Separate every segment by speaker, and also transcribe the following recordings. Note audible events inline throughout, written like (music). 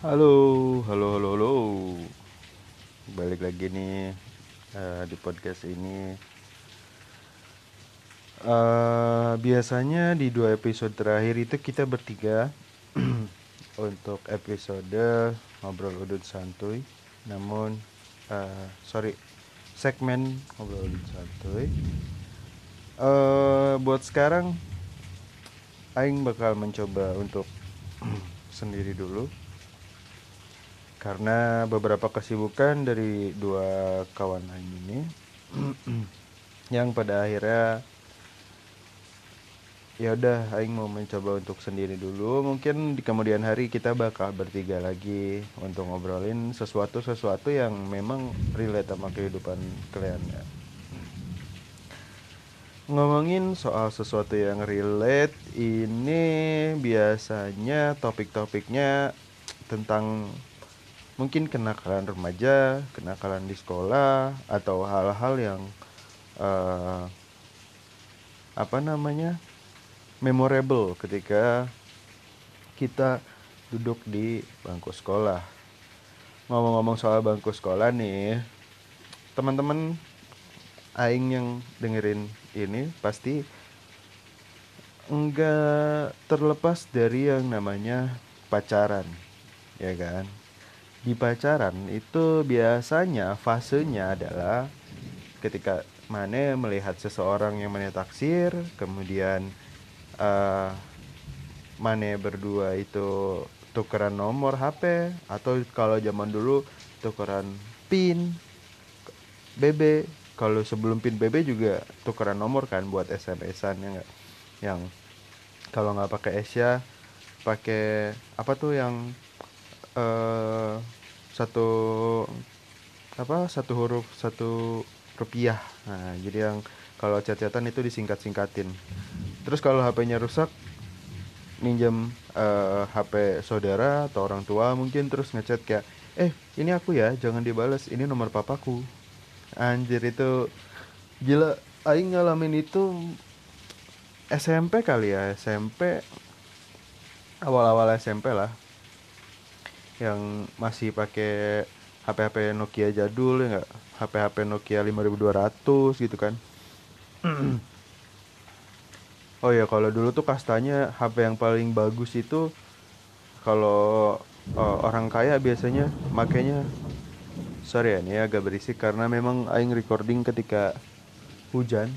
Speaker 1: Halo, halo, halo, halo. Balik lagi nih uh, di podcast ini. Uh, biasanya di dua episode terakhir itu kita bertiga (clears throat) untuk episode ngobrol udut santuy. Namun, uh, sorry, segmen ngobrol udut santuy. Uh, buat sekarang, Aing bakal mencoba untuk (clears throat) sendiri dulu karena beberapa kesibukan dari dua kawan lain ini (clears throat) yang pada akhirnya ya udah aing mau mencoba untuk sendiri dulu. Mungkin di kemudian hari kita bakal bertiga lagi untuk ngobrolin sesuatu sesuatu yang memang relate sama kehidupan kalian ya. Ngomongin soal sesuatu yang relate ini biasanya topik-topiknya tentang mungkin kenakalan remaja, kenakalan di sekolah atau hal-hal yang uh, apa namanya memorable ketika kita duduk di bangku sekolah. Ngomong-ngomong soal bangku sekolah nih, teman-teman aing yang dengerin ini pasti enggak terlepas dari yang namanya pacaran, ya kan? Di pacaran itu biasanya fasenya adalah ketika mana melihat seseorang yang mana taksir kemudian uh, mana berdua itu tukeran nomor HP atau kalau zaman dulu tukeran pin BB kalau sebelum pin BB juga tukeran nomor kan buat SMS-an ya nggak? Yang kalau nggak pakai Asia pakai apa tuh yang uh, satu apa satu huruf satu rupiah. Nah jadi yang kalau chat-chatan itu disingkat-singkatin. Terus kalau HP-nya rusak minjem uh, eh, HP saudara atau orang tua mungkin terus ngechat kayak eh ini aku ya jangan dibales ini nomor papaku. Anjir itu gila. Aing ngalamin itu SMP kali ya SMP awal-awal SMP lah yang masih pakai HP-HP Nokia jadul ya nggak? HP-HP Nokia 5200 gitu kan? (clears throat) Oh ya kalau dulu tuh kastanya HP yang paling bagus itu kalau uh, orang kaya biasanya makanya sorry ya ini agak berisik karena memang aing recording ketika hujan.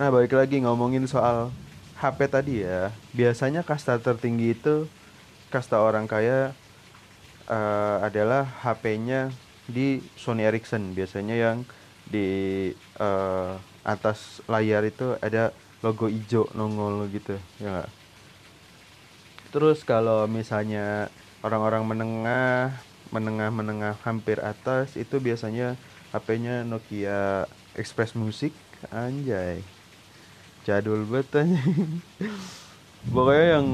Speaker 1: Nah balik lagi ngomongin soal HP tadi ya. Biasanya kasta tertinggi itu kasta orang kaya uh, adalah HP-nya di Sony Ericsson. Biasanya yang di uh, atas layar itu ada logo hijau nongol gitu ya gak? terus kalau misalnya orang-orang menengah menengah menengah hampir atas itu biasanya HP-nya Nokia Express Music. Anjay. Jadul banget (laughs) pokoknya yang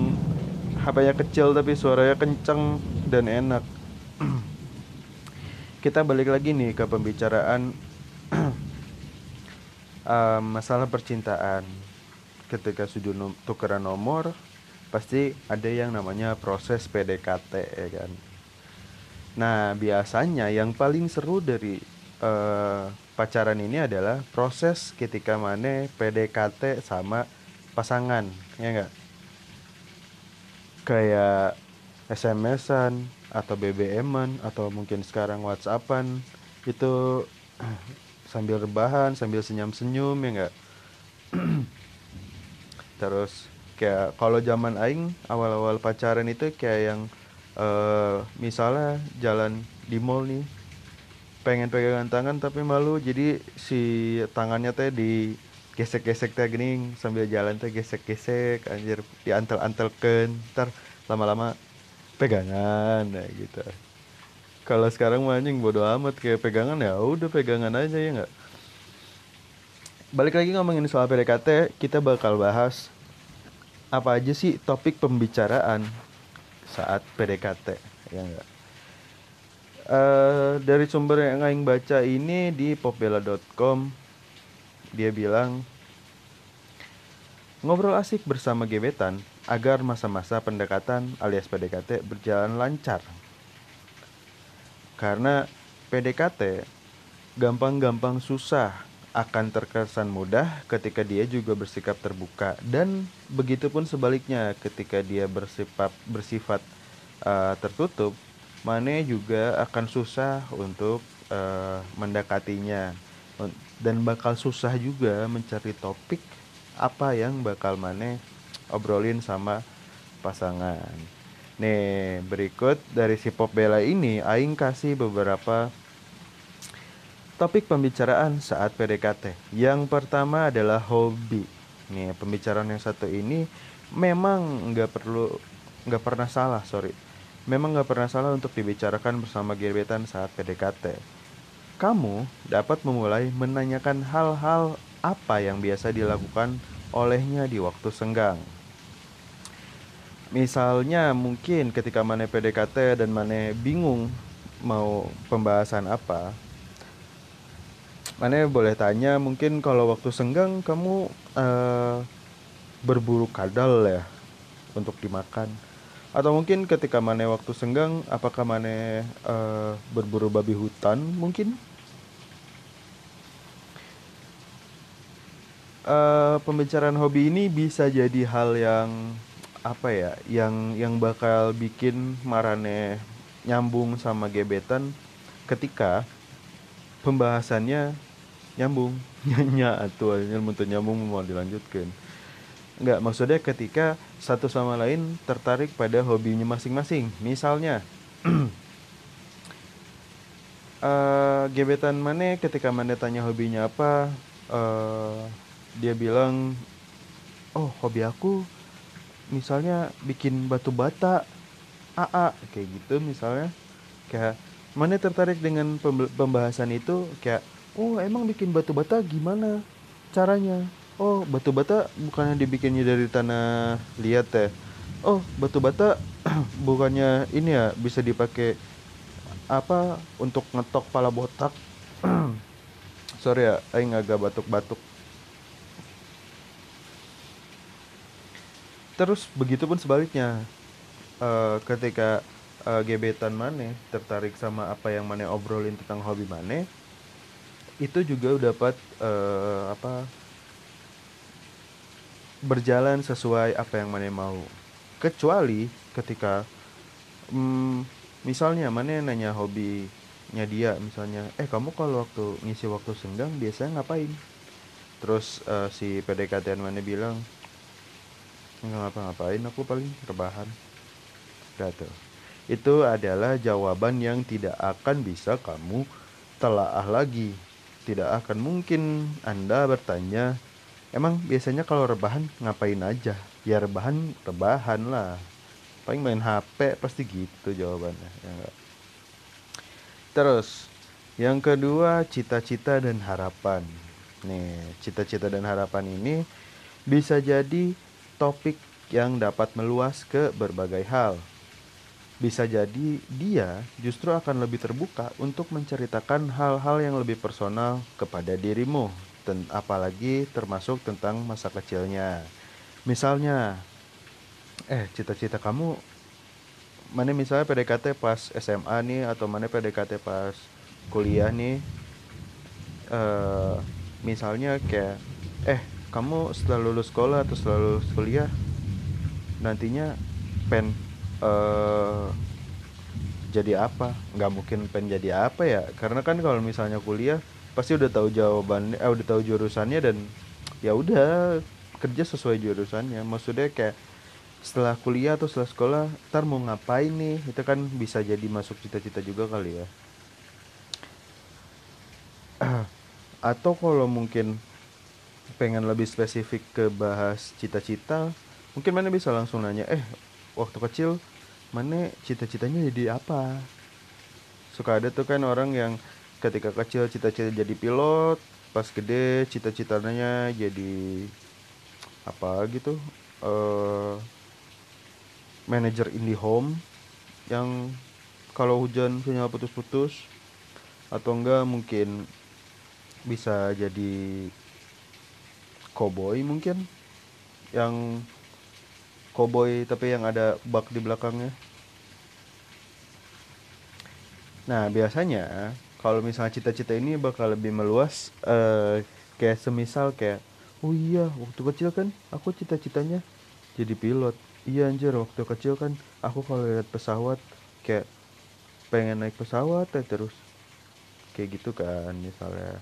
Speaker 1: HP-nya kecil tapi suaranya kenceng dan enak. (clears throat) Kita balik lagi nih ke pembicaraan um, (clears throat) masalah percintaan. Ketika sudah tukeran nomor, pasti ada yang namanya proses PDKT ya kan. Nah, biasanya yang paling seru dari uh, pacaran ini adalah proses ketika mana PDKT sama pasangan, ya enggak? Kayak SMS-an atau BBM-an atau mungkin sekarang WhatsApp-an itu (clears throat) sambil rebahan, sambil senyum-senyum ya enggak? (clears throat) Terus kayak kalau zaman aing awal-awal pacaran itu kayak yang uh, misalnya jalan di mall nih pengen pegangan tangan tapi malu jadi si tangannya teh di gesek-gesek teh gini sambil jalan teh gesek-gesek anjir diantel-antelkan ntar lama-lama pegangan ya gitu. Kalau sekarang anjing bodo amat kayak pegangan ya udah pegangan aja ya nggak? Balik lagi ngomongin soal PDKT kita bakal bahas apa aja sih topik pembicaraan saat PDKT ya enggak uh, dari sumber yang aing baca ini di popbella.com dia bilang Ngobrol asik bersama gebetan agar masa-masa pendekatan alias PDKT berjalan lancar. Karena PDKT gampang-gampang susah akan terkesan mudah ketika dia juga bersikap terbuka dan begitupun sebaliknya ketika dia bersifat bersifat uh, tertutup Mane juga akan susah untuk uh, mendekatinya dan bakal susah juga mencari topik apa yang bakal Mane obrolin sama pasangan. Nih, berikut dari si Pop Bella ini aing kasih beberapa topik pembicaraan saat PDKT. Yang pertama adalah hobi. Nih, pembicaraan yang satu ini memang nggak perlu nggak pernah salah, sorry memang gak pernah salah untuk dibicarakan bersama gebetan saat PDKT. Kamu dapat memulai menanyakan hal-hal apa yang biasa dilakukan olehnya di waktu senggang. Misalnya mungkin ketika Mane PDKT dan Mane bingung mau pembahasan apa, Mane boleh tanya mungkin kalau waktu senggang kamu uh, berburu kadal ya untuk dimakan atau mungkin ketika Mane waktu senggang apakah Mane uh, berburu babi hutan mungkin uh, pembicaraan hobi ini bisa jadi hal yang apa ya yang yang bakal bikin Marane nyambung sama gebetan ketika pembahasannya nyambung (laughs) nyanya atau nyambung mau dilanjutkan Enggak, maksudnya ketika satu sama lain tertarik pada hobinya masing-masing. Misalnya, uh, (clears throat) gebetan mana ketika mana tanya hobinya apa, uh, dia bilang, oh hobi aku misalnya bikin batu bata, AA kayak gitu misalnya, kayak mana tertarik dengan pembahasan itu? Kayak, oh emang bikin batu bata gimana caranya? oh batu bata bukannya dibikinnya dari tanah liat ya? Oh batu bata (clears throat) bukannya ini ya bisa dipakai apa untuk ngetok pala botak? (clears throat) Sorry ya aing agak batuk-batuk terus begitu pun sebaliknya uh, ketika uh, gebetan Mane tertarik sama apa yang Mane obrolin tentang hobi Mane itu juga dapat uh, apa berjalan sesuai apa yang mana mau. Kecuali ketika hmm, misalnya mana nanya hobinya dia misalnya eh kamu kalau waktu ngisi waktu senggang biasanya ngapain? Terus uh, si PDKT mana bilang nggak ngapa-ngapain aku paling rebahan gitu itu adalah jawaban yang tidak akan bisa kamu telaah lagi tidak akan mungkin anda bertanya Emang biasanya kalau rebahan ngapain aja? Ya rebahan, rebahan lah. Paling main HP pasti gitu jawabannya. Ya enggak? Terus, yang kedua cita-cita dan harapan. Nih, cita-cita dan harapan ini bisa jadi topik yang dapat meluas ke berbagai hal. Bisa jadi dia justru akan lebih terbuka untuk menceritakan hal-hal yang lebih personal kepada dirimu dan apalagi termasuk tentang masa kecilnya. Misalnya, eh cita-cita kamu mana misalnya PDKT pas SMA nih atau mana PDKT pas kuliah nih uh, misalnya kayak eh kamu setelah lulus sekolah atau setelah lulus kuliah nantinya pen uh, jadi apa? Nggak mungkin pen jadi apa ya? Karena kan kalau misalnya kuliah pasti udah tahu jawabannya eh udah tahu jurusannya dan ya udah kerja sesuai jurusannya. Maksudnya kayak setelah kuliah atau setelah sekolah ntar mau ngapain nih? Itu kan bisa jadi masuk cita-cita juga kali ya. (clears throat) Atau kalau mungkin pengen lebih spesifik ke bahas cita-cita mungkin mana bisa langsung nanya eh waktu kecil mana cita-citanya jadi apa? Suka ada tuh kan orang yang ketika kecil cita-cita jadi pilot pas gede cita-citanya jadi apa gitu uh, manajer home yang kalau hujan sinyal putus-putus atau enggak mungkin bisa jadi cowboy mungkin? Yang koboi tapi yang ada bak di belakangnya? Nah biasanya kalau misalnya cita-cita ini bakal lebih meluas uh, kayak semisal kayak oh iya waktu kecil kan aku cita-citanya jadi pilot. Iya anjir waktu kecil kan aku kalau lihat pesawat kayak pengen naik pesawat ya terus. Kayak gitu kan misalnya.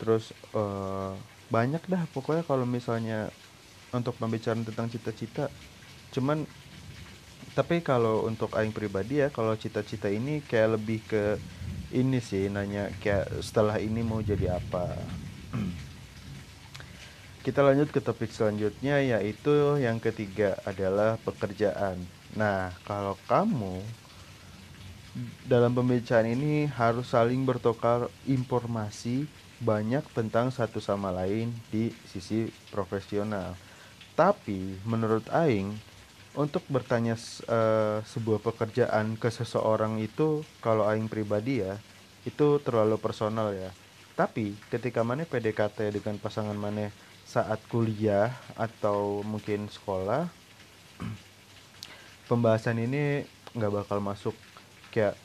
Speaker 1: Terus uh, banyak dah pokoknya kalau misalnya untuk pembicaraan tentang cita-cita cuman tapi kalau untuk aing pribadi ya kalau cita-cita ini kayak lebih ke ini sih nanya kayak setelah ini mau jadi apa. (clears throat) Kita lanjut ke topik selanjutnya yaitu yang ketiga adalah pekerjaan. Nah kalau kamu dalam pembicaraan ini harus saling bertukar informasi banyak tentang satu sama lain di sisi profesional. Tapi menurut aing untuk bertanya uh, sebuah pekerjaan ke seseorang itu kalau aing pribadi ya itu terlalu personal ya. Tapi ketika mana PDKT dengan pasangan mana saat kuliah atau mungkin sekolah (clears throat) pembahasan ini nggak bakal masuk. Kayak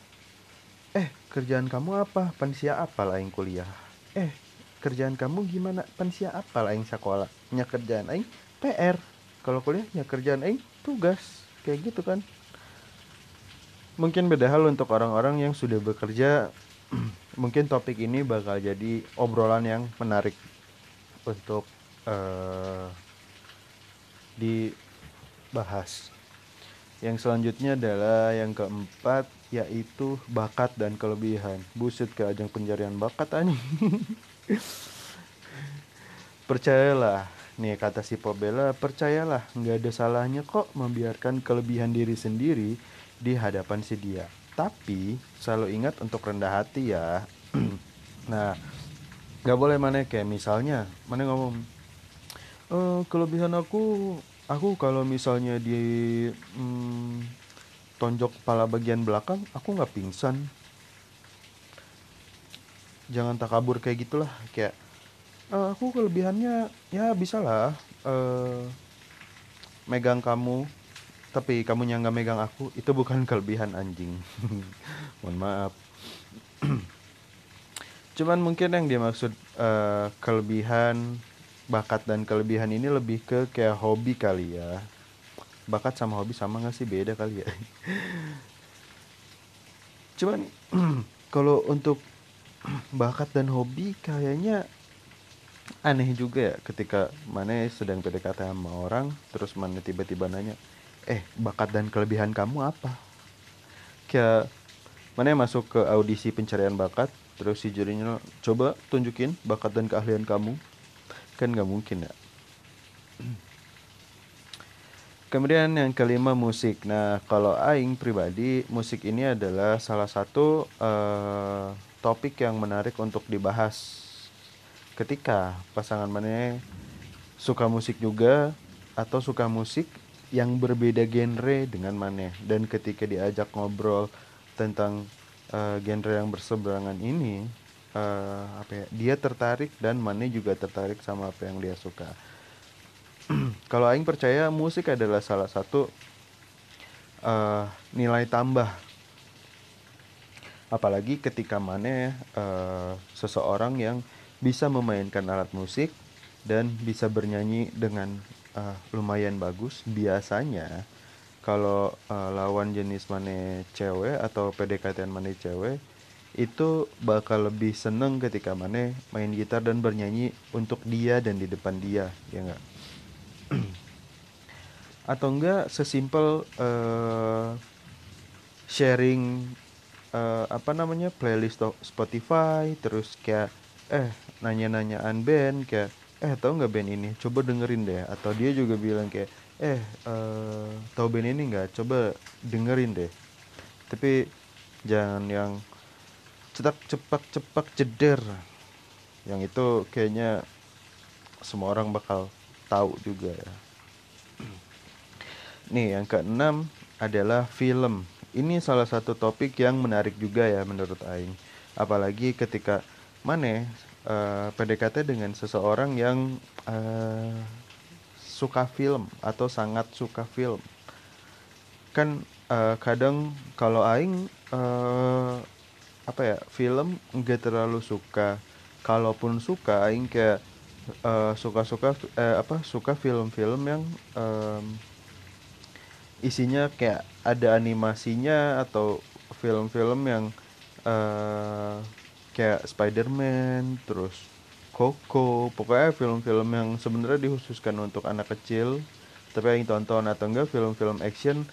Speaker 1: eh kerjaan kamu apa? Pansia apa yang kuliah eh kerjaan kamu gimana? Pansia apa yang sekolah? Nya kerjaan aing PR kalau kuliahnya kerjaan aing tugas. Kayak gitu kan. Mungkin beda hal untuk orang-orang yang sudah bekerja. (clears throat) Mungkin topik ini bakal jadi obrolan yang menarik untuk uh, dibahas. Yang selanjutnya adalah yang keempat yaitu bakat dan kelebihan buset ke ajang pencarian bakat ani (laughs) percayalah Nih kata si Pobela, percayalah nggak ada salahnya kok membiarkan kelebihan diri sendiri di hadapan si dia. Tapi selalu ingat untuk rendah hati ya. (clears throat) nah, nggak boleh mana kayak misalnya mana ngomong, e, kelebihan aku, aku kalau misalnya di hmm, tonjok kepala bagian belakang, aku nggak pingsan. Jangan takabur kayak gitulah, kayak uh, aku kelebihannya ya bisa lah uh, megang kamu tapi kamu yang nggak megang aku. Itu bukan (laughs) kelebihan anjing. (laughs) Mohon maaf. (clears throat) Cuman mungkin yang dimaksud uh, kelebihan bakat dan kelebihan ini lebih ke kayak hobi kali ya bakat sama hobi sama gak sih? Beda kali ya. (laughs) Cuman (clears throat) kalau untuk (clears throat) bakat dan hobi kayaknya aneh juga ya ketika mana sedang PDKT sama orang terus mana tiba-tiba nanya eh bakat dan kelebihan kamu apa? Kayak mana masuk ke audisi pencarian bakat terus si jurinya coba tunjukin bakat dan keahlian kamu. Kan nggak mungkin ya (clears throat) kemudian yang kelima musik. Nah kalau aing pribadi musik ini adalah salah satu uh, topik yang menarik untuk dibahas ketika pasangan mana suka musik juga atau suka musik yang berbeda genre dengan mana. Dan ketika diajak ngobrol tentang uh, genre yang berseberangan ini uh, apa ya dia tertarik dan mana juga tertarik sama apa yang dia suka (clears throat) kalau aing percaya musik adalah salah satu uh, nilai tambah. Apalagi ketika mana uh, seseorang yang bisa memainkan alat musik dan bisa bernyanyi dengan uh, lumayan bagus biasanya kalau uh, lawan jenis mana cewek atau PDKT mana cewek itu bakal lebih seneng ketika mana main gitar dan bernyanyi untuk dia dan di depan dia ya enggak (clears throat) atau enggak sesimpel uh, sharing uh, apa namanya playlist Spotify terus kayak eh nanya-nanyaan band kayak eh tau nggak band ini? Coba dengerin deh. Atau dia juga bilang kayak eh uh, tahu band ini nggak coba dengerin deh. Tapi jangan yang cetak cepak cepak jeder. Yang itu kayaknya semua orang bakal tahu juga ya. (clears throat) Nih yang keenam adalah film. Ini salah satu topik yang menarik juga ya menurut Aing. Apalagi ketika mana uh, PDKT dengan seseorang yang uh, suka film atau sangat suka film. Kan uh, kadang kalau aing uh, apa ya film nggak terlalu suka. Kalaupun suka aing kayak uh, suka-suka uh, apa suka film-film yang um, isinya kayak ada animasinya atau film-film yang uh, kayak Spider-Man terus Coco pokoknya film-film yang sebenarnya dikhususkan untuk anak kecil tapi yang tonton atau enggak film-film action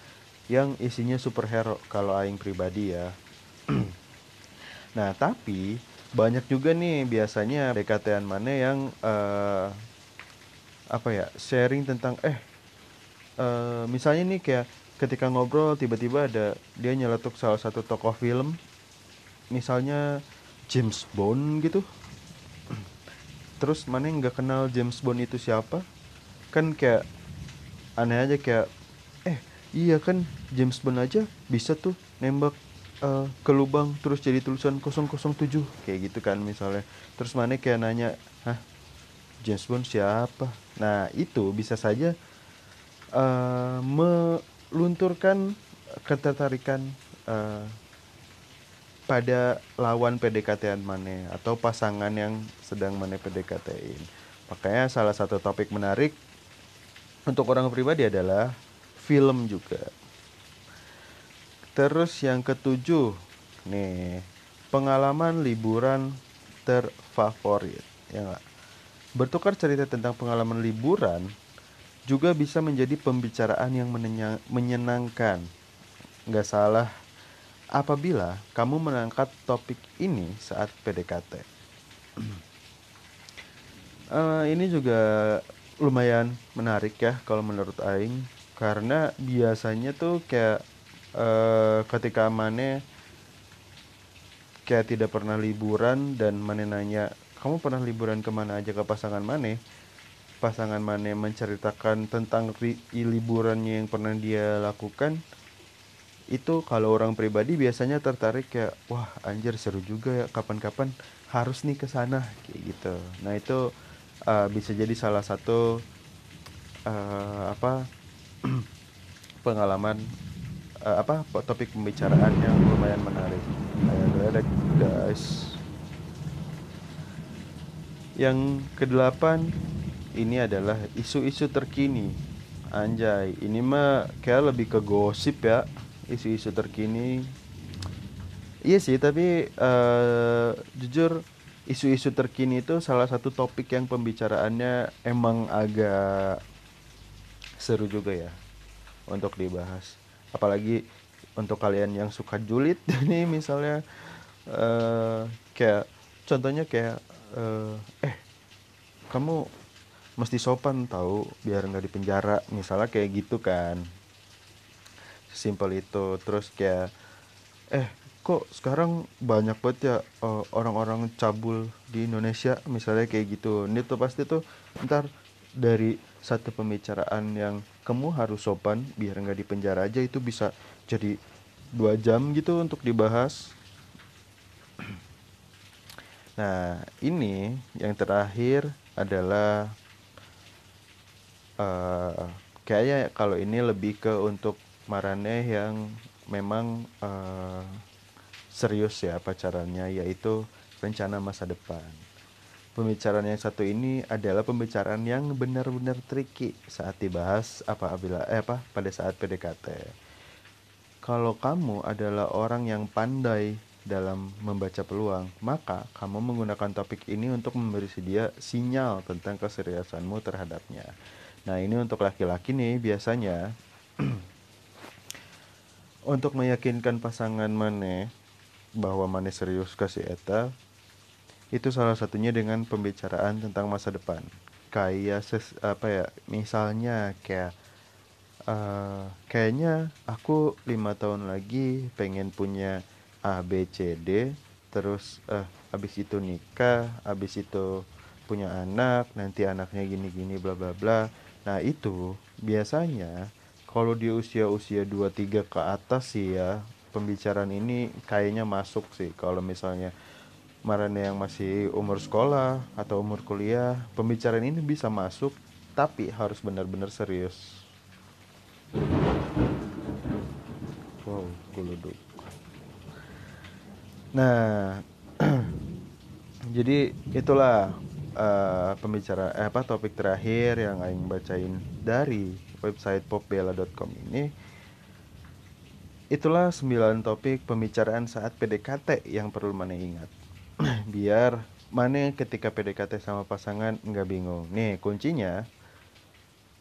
Speaker 1: yang isinya superhero kalau aing pribadi ya. (clears throat) Nah tapi banyak juga nih biasanya PKT mana yang uh, apa ya sharing tentang eh uh, misalnya nih kayak ketika ngobrol tiba-tiba ada dia nyeletuk salah satu tokoh film. Misalnya James Bond gitu. (clears throat) Terus mana yang nggak kenal James Bond itu siapa? Kan kayak aneh aja kayak eh iya kan James Bond aja bisa tuh nembak uh, ke lubang terus jadi tulisan 007 kayak gitu kan misalnya terus mana kayak nanya hah James Bond siapa nah itu bisa saja uh, melunturkan ketertarikan uh, pada lawan PDKT mana atau pasangan yang sedang mana PDKT-in. Makanya salah satu topik menarik untuk orang pribadi adalah film juga. Terus yang ketujuh, nih pengalaman liburan terfavorit, ya gak? Bertukar cerita tentang pengalaman liburan juga bisa menjadi pembicaraan yang menyenangkan. Nggak salah apabila kamu mengangkat topik ini saat PDKT. uh, (clears throat) ini juga lumayan menarik ya kalau menurut Aing karena biasanya tuh kayak uh, ketika Mane kayak tidak pernah liburan dan Mane nanya kamu pernah liburan ke mana aja ke pasangan Mane? Pasangan Mane menceritakan tentang liburannya yang pernah dia lakukan. Itu kalau orang pribadi biasanya tertarik kayak wah anjir seru juga ya kapan-kapan harus nih ke sana kayak gitu. Nah itu uh, bisa jadi salah satu uh, apa (clears throat) pengalaman uh, apa topik pembicaraan yang lumayan menarik. Ada guys. Yang kedelapan ini adalah isu-isu terkini. Anjay, ini mah kayak lebih ke gosip ya. Isu-isu terkini. Iya sih, tapi uh, jujur isu-isu terkini itu salah satu topik yang pembicaraannya emang agak seru juga ya untuk dibahas apalagi untuk kalian yang suka julid (laughs) ini misalnya uh, kayak contohnya kayak uh, eh kamu mesti sopan tahu biar nggak dipenjara misalnya kayak gitu kan. Simpel itu. Terus kayak eh kok sekarang banyak banget ya uh, orang-orang cabul di Indonesia? Misalnya kayak gitu. Ini tuh pasti tuh ntar dari satu pembicaraan yang kamu harus sopan biar nggak di penjara aja itu bisa jadi dua jam gitu untuk dibahas. (clears throat) Nah ini yang terakhir adalah uh, kayaknya kalau ini lebih ke untuk marane yang memang uh, serius ya pacarannya yaitu rencana masa depan Pembicaraan yang satu ini adalah pembicaraan yang benar-benar tricky saat dibahas apa apabila eh apa pada saat PDKT. Kalau kamu adalah orang yang pandai dalam membaca peluang, maka kamu menggunakan topik ini untuk memberi dia sinyal tentang keseriusanmu terhadapnya. Nah, ini untuk laki-laki nih biasanya (clears throat) untuk meyakinkan pasangan mana bahwa mana serius kasih eta itu salah satunya dengan pembicaraan tentang masa depan. Kayak ses, apa ya misalnya kayak uh, kayaknya aku lima tahun lagi pengen punya A B C D terus uh, abis itu nikah abis itu punya anak nanti anaknya gini gini bla bla bla. Nah itu biasanya kalau di usia usia 23 ke atas sih ya pembicaraan ini kayaknya masuk sih. Kalau misalnya marane yang masih umur sekolah atau umur kuliah pembicaraan ini bisa masuk tapi harus benar-benar serius. Wow kuluduk nah (clears throat) jadi itulah uh, pembicara eh, apa topik terakhir yang aing bacain dari website popbella.com ini. Itulah 9 topik pembicaraan saat PDKT yang perlu mana ingat (clears throat) biar mana ketika PDKT sama pasangan nggak bingung. Nih kuncinya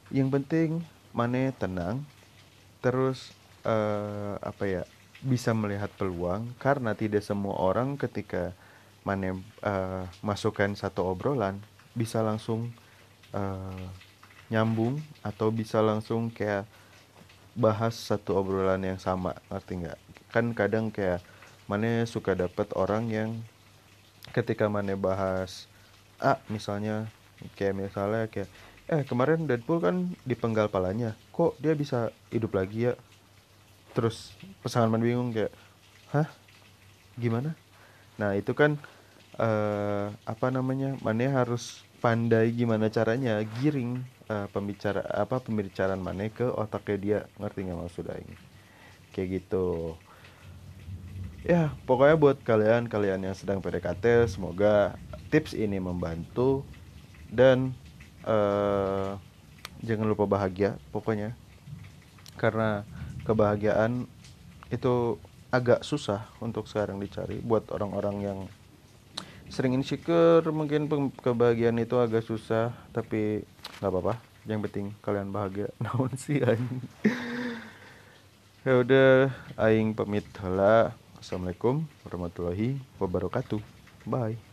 Speaker 1: yang penting mana tenang terus uh, apa ya bisa melihat peluang karena tidak semua orang ketika mana uh, masukkan satu obrolan bisa langsung uh, nyambung atau bisa langsung kayak bahas satu obrolan yang sama ngerti nggak? Kan kadang kayak mana suka dapat orang yang ketika mana bahas A misalnya kayak misalnya kayak eh kemarin Deadpool kan dipenggal palanya kok dia bisa hidup lagi ya? Terus pasangan mana bingung kayak hah? Gimana? Nah itu kan uh, apa namanya mana harus pandai gimana caranya giring uh, pembicara apa pembicaraan mana ke otaknya dia. Ngerti nggak maksud aing? Kayak gitu ya pokoknya buat kalian kalian yang sedang PDKT semoga tips ini membantu. Dan uh, jangan lupa bahagia pokoknya. Karena kebahagiaan itu agak susah untuk sekarang dicari. Buat orang-orang yang sering insecure mungkin kebahagiaan itu agak susah. Tapi nggak apa-apa. Yang penting kalian bahagia. (laughs) Naon sih ya udah aing pamit. Lah assalamualaikum warahmatullahi wabarakatuh. Bye